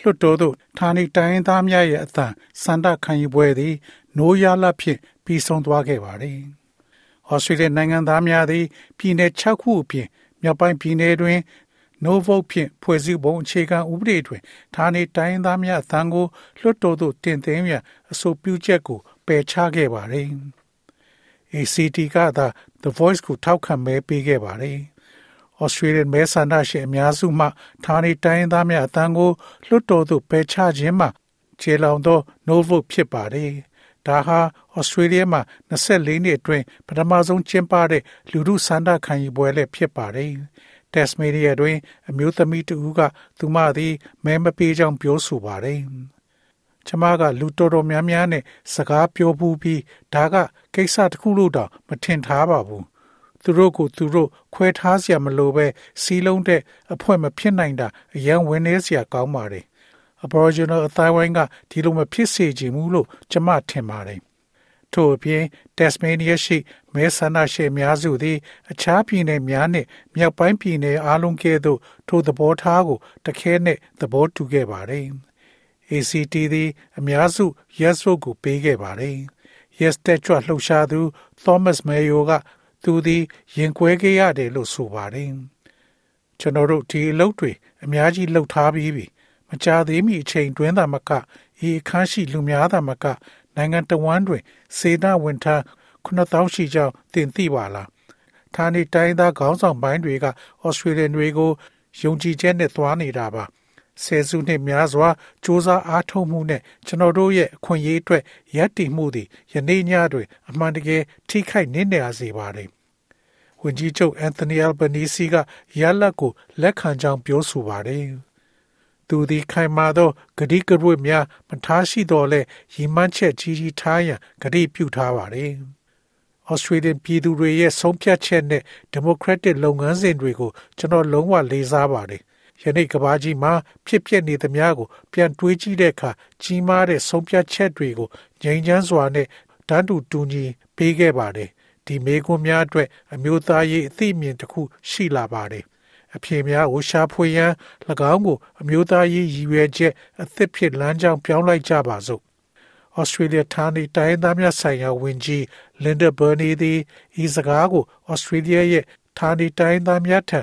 လွတ်တော်သို့ဌာနေတိုင်းသားများရဲ့အသံစန္ဒခံယူပွဲသည်နိုးရလဖြင့်ပြီးဆုံးသွားခဲ့ပါတယ်။ဩစတြေးလျနိုင်ငံသားများသည်ပြည်내6ခုအပြင်မြောက်ပိုင်းပြည်내တွင် no vote ဖြင့်ဖွဲ့စည်းပုံအခြေခံဥပဒေတွင်ဌာနေတိုင်းသားများအသံကိုလွတ်တော်သို့တင်သွင်းရန်အဆိုပြုချက်ကိုပယ်ချခဲ့ပါတယ်။ ACT ကသာ The Voice ကိုထောက်ခံမဲပေးခဲ့ပါတယ်။ Australian မဲဆန္ဒရှင်အများစုမှဌာနေတိုင်းသားများအတန်းကိုလွတ်တော်သို့ပယ်ချခြင်းမှာခြေလောင်သော no vote ဖြစ်ပါတယ်။ဒါဟာ Australia မှာ24နှစ်အတွင်းပထမဆုံးကျင်းပတဲ့လူထုဆန္ဒခံယူပွဲလည်းဖြစ်ပါတယ်။ Tasmania တွင်အမျိုးသမီးတဦးကသူမသည်မဲမပေးကြောင်းပြောဆိုပါတယ်။ကျမကလူတော်တော်များများနဲ့စကားပြောဘူးပြီးဒါကကိစ္စတစ်ခုလို့တော့မထင်ထားပါဘူး သူတို့ကိုသူတို့ခွဲထားစရာမလိုပဲစီးလုံးတဲ့အဖွဲမဖြစ်နိုင်တာအရန်ဝင်နေစရာကောင်းပါတယ် Aboriginal အသိုင်းအဝိုင်းကဒီလိုမဖြစ်စေချင်ဘူးလို့ကျွန်မထင်ပါတယ်ထို့အပြင် Tasmania ရှိမဲဆန္ဒရှင်များစုသည် အခြားပြည်နယ်များနှင့်မြောက်ပိုင်းပြည်နယ်အားလုံးကဲ့သို့ထိုသဘောထားကိုတခဲနှင့်သဘောတူခဲ့ပါသည် ACT သည်အများစု yes vote ကိုပေးခဲ့ပါတယ် yes တက်ကြွလှုပ်ရှားသူ Thomas Mayo က သူသည်ရင်ကွဲခဲ့ရတယ်လို့ဆိုပါတယ်။ကျွန်တော်တို့ဒီအလုပ်တွေအများကြီးလှုပ်ထားပြီးပြီ။မကြသေးမီအချိန်တွင်းသာမကဤအခန်းရှိလူများသာမကနိုင်ငံတော်ဝန်တွင်စေနာဝန်ထမ်း9000ရှိကြောင်းတင်သိပါလား။ဌာနေတိုင်းသားခေါင်းဆောင်ပိုင်းတွေကဩစတြေးလျတွေကိုယုံကြည်ချက်နဲ့သွားနေတာပါ။ဆယ်စုနှစ်များစွာစ조사အားထုတ်မှုနဲ့ကျွန်တော်တို့ရဲ့အခွင့်အရေးအတွက်ရည်တည်မှုသည်ယနေ့ညတွင် အမှန်တကယ်ထိခိုက်နစ်နာစေပါတယ် ဝန်ကြီးချုပ်အန်သိုနီအယ်ဘနီစီကရလတ်ကိုလက်ခံကြောင်းပြောဆိုပါတယ်။သူသည်ခိုင်မာသောဂတိကရွတ်များမထားရှိတော်လဲရည်မှန်းချက်ကြီးကြီးထားရန်ဂတိပြုထားပါတယ်။ Australian ပြည်သူတွေရဲ့ဆုံးဖြတ်ချက်နဲ့ Democratic လုပ်ငန်းစဉ်တွေကိုကျွန်တော်လုံးဝလေးစားပါတယ်။ယနေ့ကဘာကြီးမှာဖြစ်ပျက်နေသမျှကိုပြန်တွေးကြည့်တဲ့အခါကြီးမားတဲ့ဆုံးဖြတ်ချက်တွေကိုငြိမ်းချမ်းစွာနဲ့တန်းတူတူညီပေးခဲ့ပါတယ်။ ဒီမေကွန်းများအတွက်အမျိုးသားရေးအသိအမြင်တစ်ခုရှိလာပါတယ်။အဖြေများကိုရှာဖွေရန်၎င်းကိုအမျိုးသားရေးရည်ရွယ်ချက်အသစ်ဖြစ်လမ်းကြောင်းပြောင်းလိုက်ကြပါစို့။ Australia ဌာနေတိုင်းသားများဆိုင်ရာဝန်ကြီး Linda Burney သည်ဤစကားကို Australia ရဲ့ဌာနေတိုင်းသားများထံ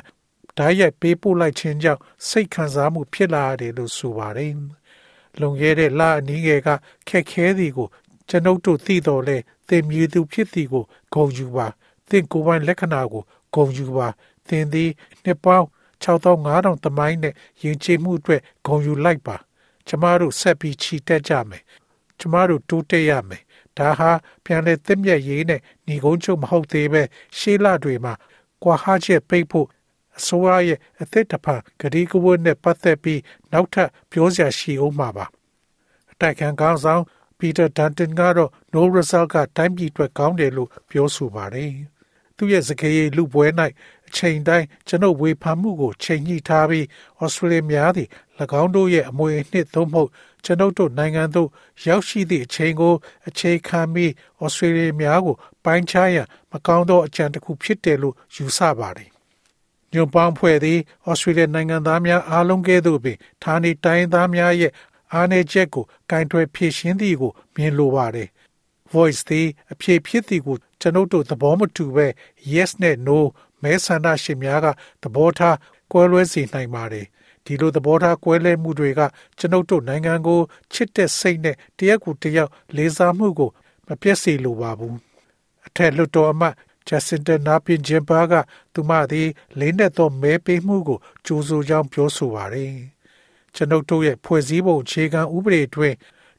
ဓာတ်ရိုက်ပေးပို့လိုက်ခြင်းကြောင့်စိတ်ခံစားမှုဖြစ်လာတယ်လို့ဆိုပါတယ်။လွန်ခဲ့တဲ့လအနည်းငယ်ကခက်ခဲသည်ကို ကျွန်ုပ်တို့သိတော်လဲသင်မြည်သူဖြစ်သည်ကိုဂုဏ်ယူပါသင်ကိုယ်ပိုင်လက္ခဏာကိုဂုဏ်ယူပါသင်သည်နှစ်ပေါင်း6500တမိုင်းနဲ့ယဉ်ကျေးမှုအတွက်ဂုဏ်ယူလိုက်ပါကျမတို့ဆက်ပြီးချီတက်ကြမယ်ကျမတို့တိုးတက်ရမယ်ဒါဟာပြန်လဲသင့်မြတ်ရေးနဲ့ညီကုန်းချုပ်မဟုတ်သေးပဲရှေးလတွေမှာကွာဟချက်ပိတ်ဖို့အစိုးရရဲ့အသက်တဖန်ဂရီကဝတ်နဲ့ပတ်သက်ပြီးနောက်ထပ်ပြောစရာရှိအောင်မှာပါအတိုက်ခံကောင်းဆောင် ပီတာဒန်တင်ကတော့ no result ကတိုင်းပြည်အတွက်ကောင်းတယ်လို့ပြောဆိုပါတယ်။သူ့ရဲ့စကားရည်လူပွဲ၌အချိန်တိုင်းကျွန်ုပ်ဝေဖန်မှုကိုချိန်ညှိထားပြီးဩစတြေးလျများသည်၎င်းတို့ရဲ့အမွေအနှစ်သို့မဟုတ်ကျွန်ုပ်တို့နိုင်ငံသို့ရောက်ရှိသည့်အချိန်ကိုအခြေခံပြီးဩစတြေးလျများကိုပိုင်းခြားရန်မကောင်းသောအကြံတစ်ခုဖြစ်တယ်လို့ယူဆပါတယ်။ညွန်ပေါင်းဖွဲ့သည်ဩစတြေးလျနိုင်ငံသားများအားလုံးကဲ့သို့ပင်ဌာနေတိုင်းသားများရဲ့ အားနည်းချက်ကိုကင်တွယ်ဖြေရှင်းသည်ကိုမြင်လိုပါတယ်။ voice သည်အဖြေဖြစ်သည်ကိုကျွန်ုပ်တို့သဘောမတူပဲ yes နဲ့ no မဲဆန္ဒရှင်များကသဘောထားကွဲလွဲစေနိုင်ပါတယ်။ဒီလိုသဘောထားကွဲလွဲမှုတွေကကျွန်ုပ်တို့နိုင်ငံကိုချစ်တဲ့စိတ်နဲ့တရက်ကိုတယောက်လေးစားမှုကိုမပြည့်စေလိုပါဘူး။အထက်လွှတ်တော်အမတ် Jacinta Napin Jimba ကသူမသည်လေးနဲ့သောမဲပေးမှုကိုကြိုးဆိုကြောင်းပြောဆိုပါတယ်။ ကျွန်ုပ်တို့ရဲ့ဖွဲ့စည်းပုံအခြေခံဥပဒေအတွင်း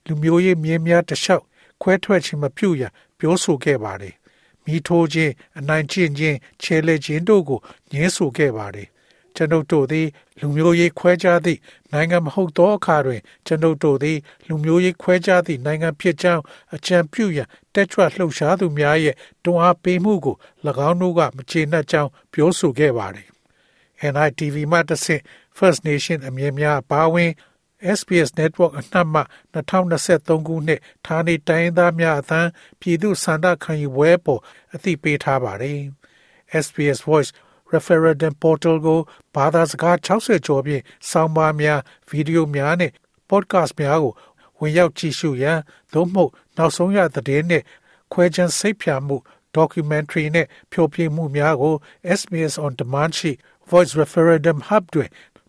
လူမျိုးရေးမြင်းများတလျှောက်ခွဲထွက်ခြင်းမပြုရပြောဆိုခဲ့ပါတယ်။မိထိုးခြင်းအနိုင်ကျင့်ခြင်းချဲလဲခြင်းတို့ကိုညှင်းဆိုခဲ့ပါတယ်။ကျွန်ုပ်တို့သည်လူမျိုးရေးခွဲခြားသည့်နိုင်ငံမဟုတ်သောအခါတွင်ကျွန်ုပ်တို့သည်လူမျိုးရေးခွဲခြားသည့်နိုင်ငံဖြစ်ကြောင်းအကြံပြုရန်တက်ကြွလှုပ်ရှားသူများရဲ့တွန်းအားပေးမှုကို၎င်းတို့ကမကျေနပ်ကြောင်းပြောဆိုခဲ့ပါတယ်။ NITV မှတစ်ဆင့် First Nation အမြင်များပါဝင် SBS Network အနှံ့မှ2023ခုနှစ်ဌာနေတိုင်းသားများအသံပြည်သူစန္ဒခံယူပွဲပေါ်အသိပေးထားပါတယ်။ SBS Voice Referendum Portal ကိုဘာသာစကား60ကျော်ဖြင့်စောင်းပါများဗီဒီယိုများနဲ့ podcast များကိုဝင်ရောက်ကြည့်ရှုရန်သို့မဟုတ်နောက်ဆုံးရသတင်းနဲ့ခွဲခြမ်းစိတ်ဖြာမှု documentary နဲ့ဖြိုပြမှုများကို SBS on demand ရှိ Voice Referendum Hub တွင်